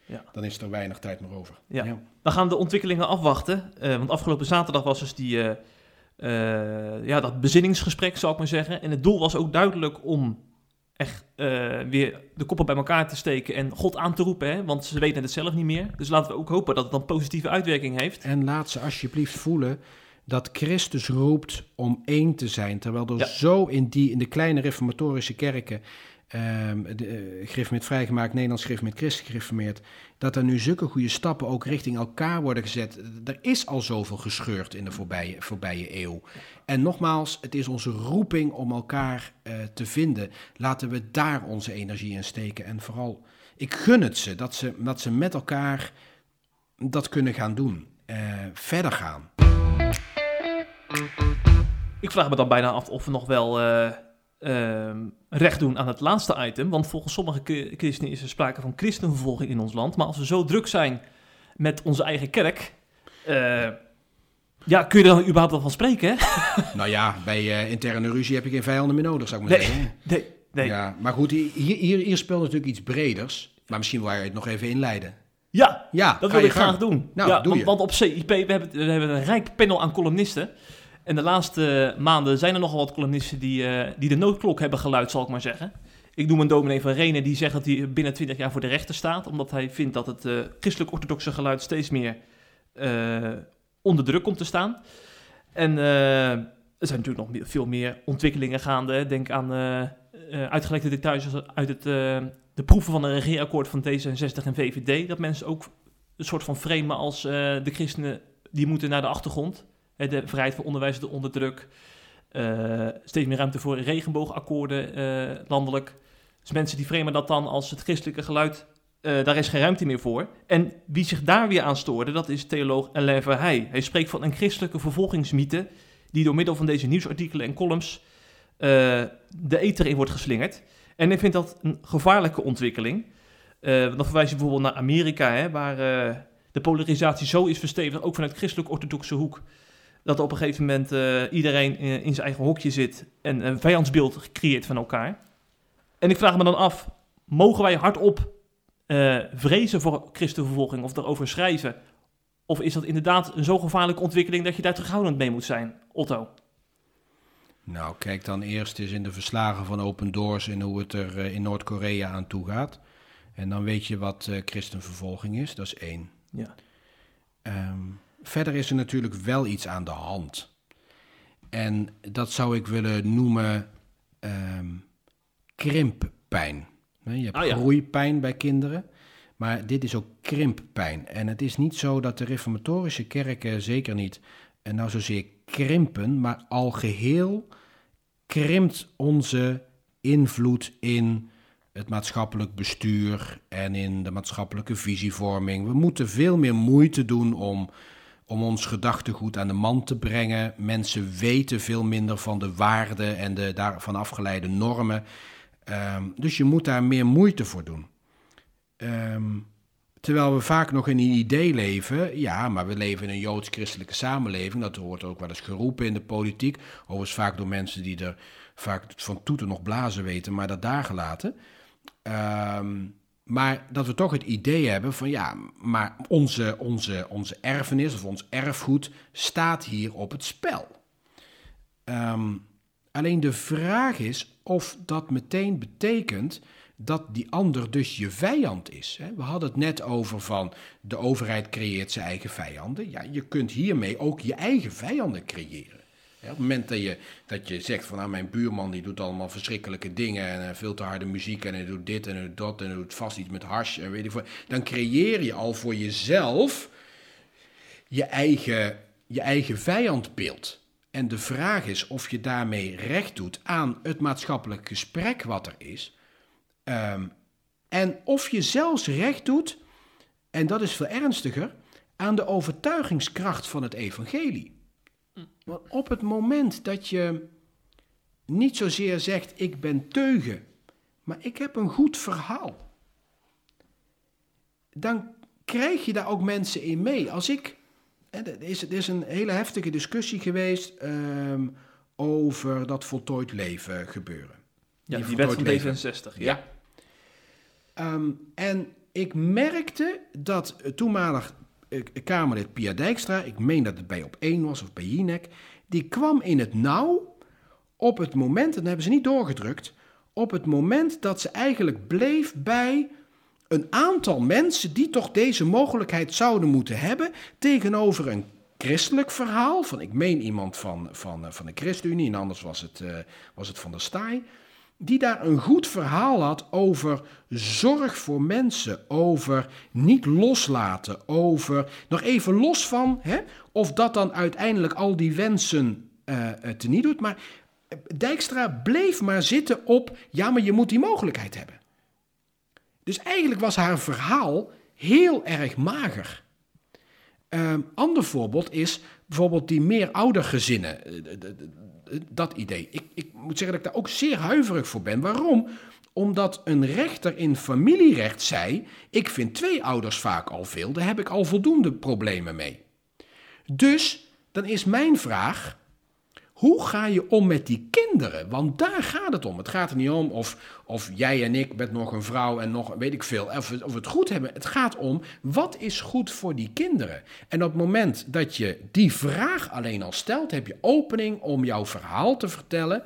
Ja. dan is er weinig tijd meer over. Ja. Dan gaan we de ontwikkelingen afwachten. Eh, want afgelopen zaterdag was dus die, eh, eh, ja, dat bezinningsgesprek, zou ik maar zeggen. En het doel was ook duidelijk om echt eh, weer de koppen bij elkaar te steken en God aan te roepen. Hè? Want ze weten het zelf niet meer. Dus laten we ook hopen dat het dan positieve uitwerking heeft. En laat ze alsjeblieft voelen dat Christus roept om één te zijn. Terwijl er Ja. zo in, die, in de kleine reformatorische kerken, eh, gereformeerd vrijgemaakt, Nederlands gereformeerd, christelijk gereformeerd, dat er nu zulke goede stappen ook richting elkaar worden gezet. Er is al zoveel gescheurd in de voorbije, voorbije eeuw. En nogmaals, het is onze roeping om elkaar eh, te vinden. Laten we daar onze energie in steken. En vooral, ik gun het ze, dat ze, dat ze met elkaar dat kunnen gaan doen. Eh, verder gaan. Ik vraag me dan bijna af of we nog wel eh, ehm, recht doen aan het laatste item. Want volgens sommige christenen is er sprake van christenvervolging in ons land. Maar als we zo druk zijn met onze eigen kerk... eh, ja, kun je er dan überhaupt wel van spreken, hè? nou ja, bij eh, interne ruzie heb je geen vijanden meer nodig, zou ik maar Nee, zeggen. nee, nee. Ja, maar goed, hier, hier, hier speelt natuurlijk iets breders. Maar misschien wil je het nog even inleiden. ja Ja, dat wil ik graag doen. Nou, ja, doe want, je. want op CIP, we hebben, we hebben een rijk panel aan columnisten. En de laatste maanden zijn er nogal wat columnisten die, eh, die de noodklok hebben geluid, zal ik maar zeggen. Ik noem een dominee van Renen die zegt dat hij binnen 20 jaar voor de rechter staat. Omdat hij vindt dat het eh, christelijk-orthodoxe geluid steeds meer eh, onder druk komt te staan. En er zijn natuurlijk nog veel meer ontwikkelingen gaande. Denk aan uitgelekte details uit het, de proeven van een regeerakkoord van D66 en VVD. Dat mensen ook een soort van framen als de christenen die moeten naar de achtergrond. Hè, de vrijheid van onderwijs onder druk. Eh, steeds meer ruimte voor regenboogakkoorden eh, landelijk. Dus mensen die framen dat dan als het christelijke geluid, eh, daar is geen ruimte meer voor. En wie zich daar weer aan stoorde, dat is theoloog Alain Verheij. Hij spreekt van een christelijke vervolgingsmythe die door middel van deze nieuwsartikelen en columns eh, de ether in wordt geslingerd. En ik vind dat een gevaarlijke ontwikkeling. Eh, dan verwijs je bijvoorbeeld naar Amerika, hè, waar eh, de polarisatie zo is verstevigd, ook vanuit christelijk-orthodoxe hoek, dat op een gegeven moment eh, iedereen in, in zijn eigen hokje zit en een vijandsbeeld creëert van elkaar. En ik vraag me dan af, mogen wij hardop eh vrezen voor christenvervolging of daarover schrijven? Of is dat inderdaad een zo gevaarlijke ontwikkeling dat je daar terughoudend mee moet zijn, Otto? Nou, kijk dan eerst eens in de verslagen van Open Doors en hoe het er eh, in Noord-Korea aan toe gaat. En dan weet je wat eh, christenvervolging is, dat is één. Ja. Ehm, verder is er natuurlijk wel iets aan de hand. En dat zou ik willen noemen ehm, krimppijn. Je hebt Ah, ja. groeipijn bij kinderen, maar dit is ook krimppijn. En het is niet zo dat de reformatorische kerken, zeker niet, en nou zozeer krimpen, maar al geheel krimpt onze invloed in het maatschappelijk bestuur en in de maatschappelijke visievorming. We moeten veel meer moeite doen om, om ons gedachtegoed aan de man te brengen. Mensen weten veel minder van de waarden en de daarvan afgeleide normen. Ehm, dus je moet daar meer moeite voor doen. Ehm, terwijl we vaak nog in een idee leven, ja, maar we leven in een joods-christelijke samenleving. Dat wordt ook wel eens geroepen in de politiek. Overigens vaak door mensen die er vaak van toeten nog blazen weten, maar dat daar gelaten. Ehm, maar dat we toch het idee hebben van ja, maar onze, onze, onze erfenis of ons erfgoed staat hier op het spel. Ehm, alleen de vraag is of dat meteen betekent dat die ander dus je vijand is. We hadden het net over van de overheid creëert zijn eigen vijanden. Ja, je kunt hiermee ook je eigen vijanden creëren. Hè, op het moment dat je, dat je zegt van nou, mijn buurman die doet allemaal verschrikkelijke dingen en eh, veel te harde muziek en hij doet dit en hij doet dat en hij doet vast iets met hash en weet ik wat. Dan creëer je al voor jezelf je eigen, je eigen vijandbeeld. En de vraag is of je daarmee recht doet aan het maatschappelijk gesprek wat er is. Ehm, en of je zelfs recht doet, en dat is veel ernstiger, aan de overtuigingskracht van het evangelie. Want op het moment dat je niet zozeer zegt, ik ben teugen, maar ik heb een goed verhaal, dan krijg je daar ook mensen in mee. Als ik, er is, er is een hele heftige discussie geweest ehm, over dat voltooid leven gebeuren. Ja, Die die wet van voltooid leven. D66. Ja. Ja. Ehm, en ik merkte dat het toenmalig eh, Kamerlid Pia Dijkstra, ik meen dat het bij Op 1 was of bij Jinek, die kwam in het nauw op het moment, en dat hebben ze niet doorgedrukt, op het moment dat ze eigenlijk bleef bij een aantal mensen die toch deze mogelijkheid zouden moeten hebben tegenover een christelijk verhaal. Van ik meen iemand van, van, van de ChristenUnie en anders was het, eh, was het van de Staaij die daar een goed verhaal had over zorg voor mensen, over niet loslaten, over nog even los van hè, of dat dan uiteindelijk al die wensen eh, teniet doet. Maar eh, Dijkstra bleef maar zitten op, ja, maar je moet die mogelijkheid hebben. Dus eigenlijk was haar verhaal heel erg mager. Een ander voorbeeld is bijvoorbeeld die meer oudergezinnen. eh, Dat idee. Ik, ik moet zeggen dat ik daar ook zeer huiverig voor ben. Waarom? Omdat een rechter in familierecht zei: Ik vind twee ouders vaak al veel, daar heb ik al voldoende problemen mee. Dus dan is mijn vraag: hoe ga je om met die kinderen? Want daar gaat het om. Het gaat er niet om of, of jij en ik met nog een vrouw en nog weet ik veel, of, of het goed hebben. Het gaat om wat is goed voor die kinderen. En op het moment dat je die vraag alleen al stelt, heb je opening om jouw verhaal te vertellen.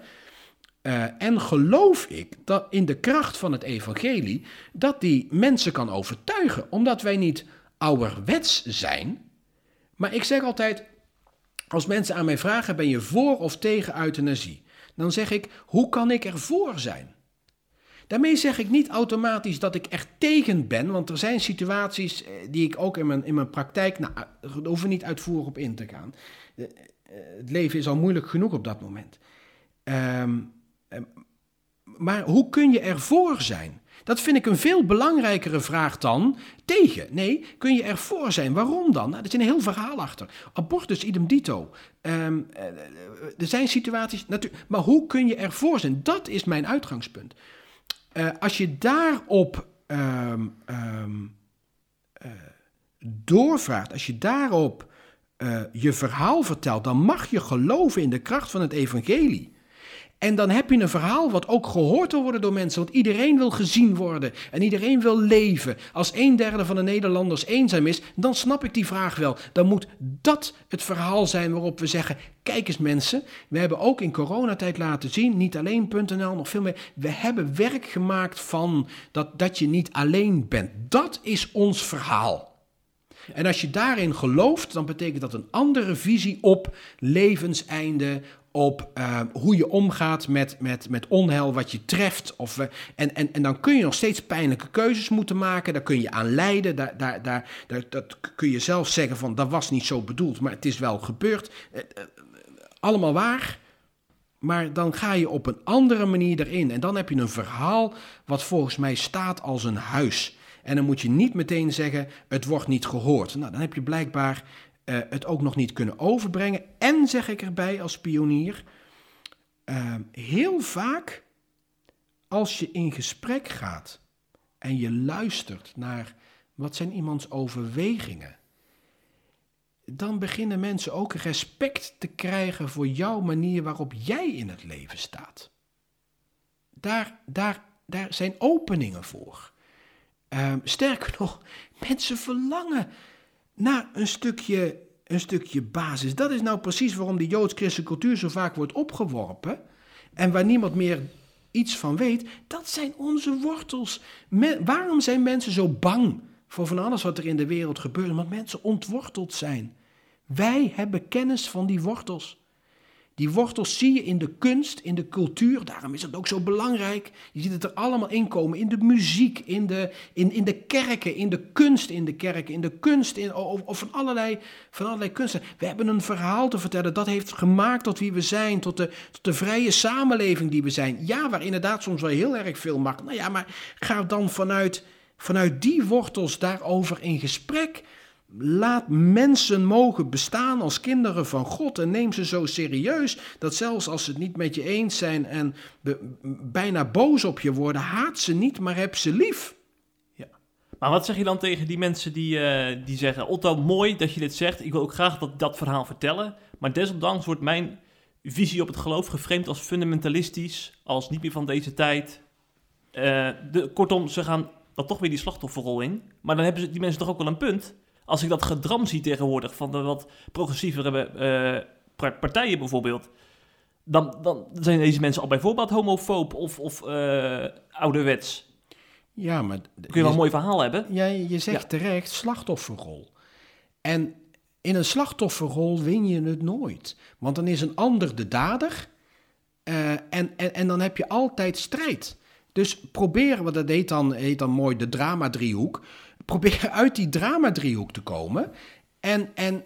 Eh, en geloof ik dat in de kracht van het evangelie dat die mensen kan overtuigen, omdat wij niet ouderwets zijn. Maar ik zeg altijd, als mensen aan mij vragen, ben je voor of tegen euthanasie? Dan zeg ik, hoe kan ik ervoor zijn? Daarmee zeg ik niet automatisch dat ik er tegen ben, want er zijn situaties eh, die ik ook in mijn, in mijn praktijk, nou, eh, daar hoeven we niet uitvoerig op in te gaan. Eh, eh, Het leven is al moeilijk genoeg op dat moment. Ehm, ehm, maar hoe kun je ervoor zijn? Dat vind ik een veel belangrijkere vraag dan tegen. Nee, kun je ervoor zijn? Waarom dan? Nou, er zit een heel verhaal achter. Abortus idem dito. Eh, er zijn situaties, maar hoe kun je ervoor zijn? Dat is mijn uitgangspunt. Eh, als je daarop ehm, ehm, eh, doorvraagt, als je daarop je verhaal vertelt, dan mag je geloven in de kracht van het evangelie. En dan heb je een verhaal wat ook gehoord wil worden door mensen. Want iedereen wil gezien worden. En iedereen wil leven. Als een derde van de Nederlanders eenzaam is, dan snap ik die vraag wel. Dan moet dat het verhaal zijn waarop we zeggen: kijk eens mensen, we hebben ook in coronatijd laten zien, niet alleen.nl, nog veel meer. We hebben werk gemaakt van dat, dat je niet alleen bent. Dat is ons verhaal. En als je daarin gelooft, dan betekent dat een andere visie op levenseinde, op uh, hoe je omgaat met, met, met onheil wat je treft. Of, uh, en, en, en dan kun je nog steeds pijnlijke keuzes moeten maken. Daar kun je aan lijden. Daar, daar, daar, dat kun je zelf zeggen van dat was niet zo bedoeld, maar het is wel gebeurd. Uh, allemaal waar. Maar dan ga je op een andere manier erin. En dan heb je een verhaal wat volgens mij staat als een huis. En dan moet je niet meteen zeggen, het wordt niet gehoord. Nou, dan heb je blijkbaar uh, het ook nog niet kunnen overbrengen. En zeg ik erbij als pionier, uh, heel vaak als je in gesprek gaat en je luistert naar wat zijn iemands overwegingen, dan beginnen mensen ook respect te krijgen voor jouw manier waarop jij in het leven staat. Daar, daar, daar zijn openingen voor. Uh, sterker nog, mensen verlangen naar een stukje, een stukje basis. Dat is nou precies waarom de joods-christelijke cultuur zo vaak wordt opgeworpen. En waar niemand meer iets van weet. Dat zijn onze wortels. waarom zijn mensen zo bang voor van alles wat er in de wereld gebeurt? Omdat mensen ontworteld zijn. Wij hebben kennis van die wortels. Die wortels zie je in de kunst, in de cultuur. Daarom is het ook zo belangrijk. Je ziet het er allemaal in komen. In de muziek, in de, in, in de kerken, in de kunst in de kerken, in de kunst in, of, van, allerlei, van allerlei kunsten. We hebben een verhaal te vertellen. Dat heeft gemaakt tot wie we zijn, tot de, tot de vrije samenleving die we zijn. Ja, waar inderdaad soms wel heel erg veel macht. Nou ja, maar ga dan vanuit, vanuit die wortels daarover in gesprek. Laat mensen mogen bestaan als kinderen van God en neem ze zo serieus dat zelfs als ze het niet met je eens zijn en bijna boos op je worden, haat ze niet, maar heb ze lief. Ja. Maar wat zeg je dan tegen die mensen die, uh, die zeggen: Otto, mooi dat je dit zegt. Ik wil ook graag dat, dat verhaal vertellen. Maar desondanks wordt mijn visie op het geloof geframed als fundamentalistisch, als niet meer van deze tijd. Uh, de, kortom, ze gaan dan toch weer die slachtofferrol in. Maar dan hebben ze, die mensen toch ook wel een punt als ik dat gedram zie tegenwoordig van de wat progressievere uh, partijen bijvoorbeeld, dan, dan zijn deze mensen al bijvoorbeeld homofoob of, of uh, ouderwets. Ja, maar... Kun je wel een mooi verhaal hebben. Ja, je zegt terecht slachtofferrol. En in een slachtofferrol win je het nooit. Want dan is een ander de dader uh, en, en, en dan heb je altijd strijd. Dus proberen, wat dat heet dan, heet dan mooi de drama-driehoek probeer uit die drama-driehoek te komen. En, en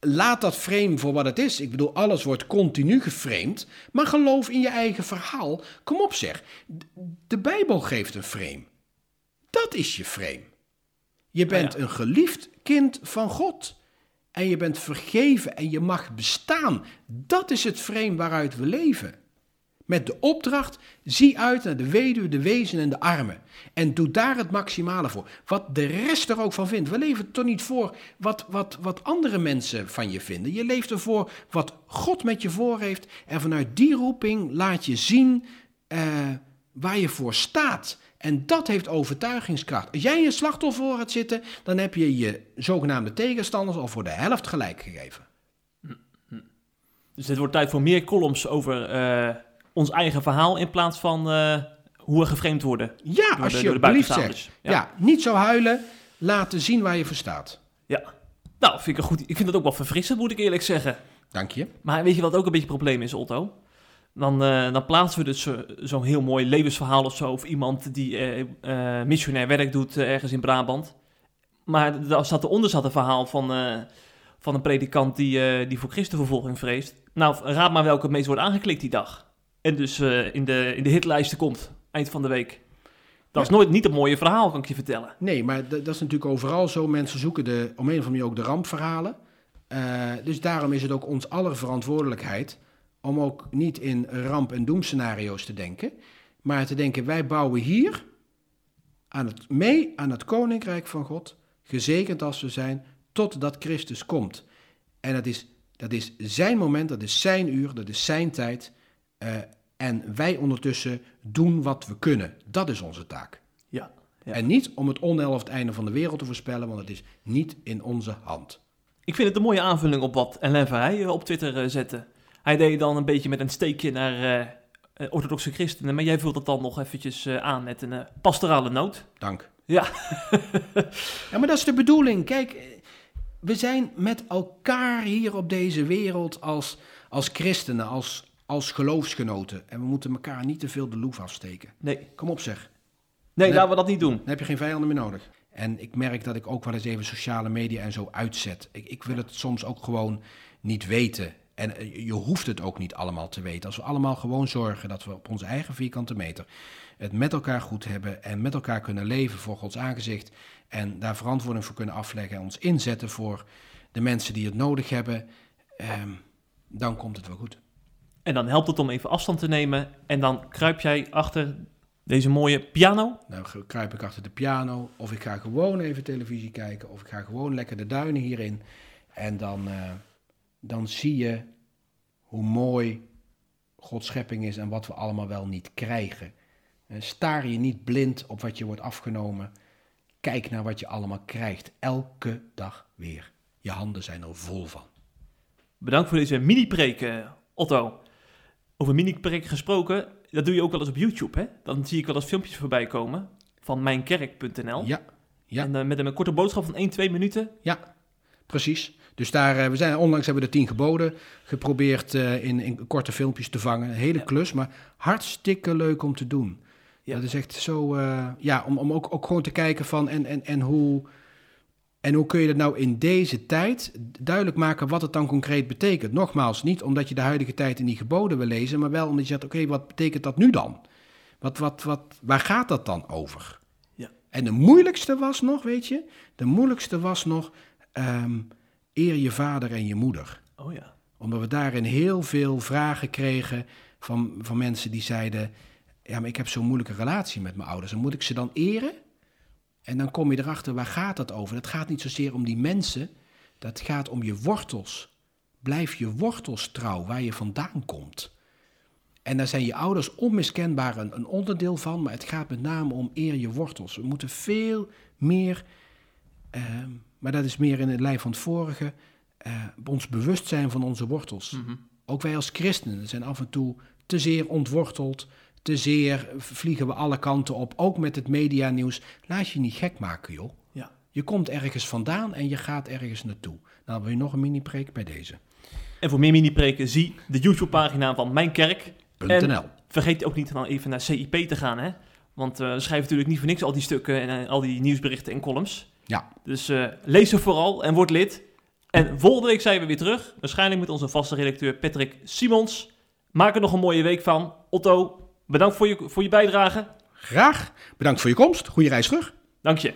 laat dat frame voor wat het is. Ik bedoel, alles wordt continu geframed. Maar geloof in je eigen verhaal. Kom op zeg. De Bijbel geeft een frame. Dat is je frame. Je bent een geliefd kind van God. En je bent vergeven en je mag bestaan. Dat is het frame waaruit we leven. Met de opdracht, zie uit naar de weduwe, de wezen en de armen. En doe daar het maximale voor. Wat de rest er ook van vindt. We leven toch niet voor wat, wat, wat andere mensen van je vinden. Je leeft ervoor wat God met je voor heeft. En vanuit die roeping laat je zien uh, waar je voor staat. En dat heeft overtuigingskracht. Als jij je slachtoffer voor gaat zitten, dan heb je je zogenaamde tegenstanders al voor de helft gelijk gegeven. Dus het wordt tijd voor meer columns over uh, ons eigen verhaal in plaats van uh, hoe we geframed worden. Ja, door als je alsjeblieft zegt. Ja. ja, niet zo huilen, laten zien waar je voor staat. Ja, nou, vind ik, een goed, ik vind dat ook wel verfrissend, moet ik eerlijk zeggen. Dank je. Maar weet je wat ook een beetje het probleem is, Otto? Dan, uh, dan plaatsen we dus zo'n zo heel mooi levensverhaal of zo... of iemand die uh, missionair werk doet ergens in Brabant. Maar daar staat eronder staat een verhaal van, van een predikant... Die, die voor christenvervolging vreest. Nou, raad maar welke het meest wordt aangeklikt die dag. En dus uh, in, de, in de hitlijsten komt eind van de week. Dat is nooit niet een mooie verhaal, kan ik je vertellen. Nee, maar dat is natuurlijk overal zo. Mensen zoeken de, om een of andere manier ook de rampverhalen. Uh, dus daarom is het ook ons aller verantwoordelijkheid om ook niet in ramp- en doemscenario's te denken, maar te denken: wij bouwen hier aan het, mee aan het koninkrijk van God, gezegend als we zijn, totdat Christus komt. En dat is, dat is zijn moment, dat is zijn uur, dat is zijn tijd. Uh, En wij ondertussen doen wat we kunnen. Dat is onze taak. Ja. ja. En niet om het onheil of het einde van de wereld te voorspellen, want het is niet in onze hand. Ik vind het een mooie aanvulling op wat Ellen Verheij eh, op Twitter eh, zette. Hij deed dan een beetje met een steekje naar eh, eh, orthodoxe christenen, maar jij vult het dan nog eventjes eh, aan met een eh, pastorale noot. Dank. Ja. Ja, maar dat is de bedoeling. Kijk, eh, we zijn met elkaar hier op deze wereld als, als christenen, als, als geloofsgenoten. En we moeten elkaar niet te veel de loef afsteken. Nee, Kom op zeg, nee, laten we dat niet doen. dan heb je geen vijanden meer nodig. En ik merk dat ik ook wel eens even sociale media en zo uitzet. Ik, ik wil het soms ook gewoon niet weten. En eh, je hoeft het ook niet allemaal te weten. Als we allemaal gewoon zorgen dat we op onze eigen vierkante meter het met elkaar goed hebben en met elkaar kunnen leven voor Gods aangezicht en daar verantwoording voor kunnen afleggen en ons inzetten voor de mensen die het nodig hebben, ehm, dan komt het wel goed. En dan helpt het om even afstand te nemen. En dan kruip jij achter deze mooie piano. Nou kruip ik achter de piano of ik ga gewoon even televisie kijken of ik ga gewoon lekker de duinen hierin. En dan, eh, dan zie je hoe mooi Gods schepping is en wat we allemaal wel niet krijgen. Eh, Staar je niet blind op wat je wordt afgenomen. Kijk naar wat je allemaal krijgt. Elke dag weer. Je handen zijn er vol van. Bedankt voor deze mini-preek, eh, Otto. Over mini-preek gesproken, dat doe je ook wel eens op YouTube, hè? Dan zie ik wel eens filmpjes voorbij komen van mijnkerk.nl. Ja, ja. En eh, met een korte boodschap van 1, 2 minuten. Ja, precies. Dus daar, eh, we zijn, onlangs hebben we de tien geboden geprobeerd eh, in, in korte filmpjes te vangen. Een hele Ja. klus, maar hartstikke leuk om te doen. Ja. Dat is echt zo, ja, om, om ook, ook gewoon te kijken van en, en, en hoe... En hoe kun je dat nou in deze tijd duidelijk maken wat het dan concreet betekent? Nogmaals, niet omdat je de huidige tijd in die geboden wil lezen, maar wel omdat je zegt, oké, wat betekent dat nu dan? Wat, wat, wat, waar gaat dat dan over? Ja. En de moeilijkste was nog, weet je, de moeilijkste was nog, ehm, eer je vader en je moeder. Oh ja. Omdat we daarin heel veel vragen kregen van, van mensen die zeiden, ja, maar ik heb zo'n moeilijke relatie met mijn ouders. En moet ik ze dan eren? En dan kom je erachter, waar gaat dat over? Het gaat niet zozeer om die mensen, dat gaat om je wortels. Blijf je wortels trouw, waar je vandaan komt. En daar zijn je ouders onmiskenbaar een, een onderdeel van, maar het gaat met name om eer je wortels. We moeten veel meer, ehm, maar dat is meer in het lijn van het vorige, eh, ons bewust zijn van onze wortels. Mhm. Ook wij als christenen zijn af en toe te zeer ontworteld, te zeer vliegen we alle kanten op, ook met het medianieuws. Laat je niet gek maken, joh. Ja. Je komt ergens vandaan en je gaat ergens naartoe. Nou, wil je nog een mini-preek bij deze? En voor meer mini-preken zie de YouTube-pagina van Mijn Kerk. En .nl. vergeet ook niet dan even naar CIP te gaan, hè? Want eh, we schrijven natuurlijk niet voor niks al die stukken en eh, al die nieuwsberichten en columns. Ja, Dus eh, lees ze vooral en word lid. En volgende week zijn we weer terug. Waarschijnlijk met onze vaste redacteur Patrick Simons. Maak er nog een mooie week van. Otto, bedankt voor je, voor je bijdrage. graag. Bedankt voor je komst. Goeie reis terug. Dank je.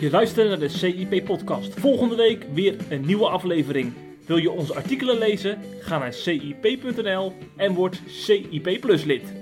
Je luistert naar de CIP-podcast. Volgende week weer een nieuwe aflevering. Wil je onze artikelen lezen? Ga naar cip.nl en word CIP Plus lid.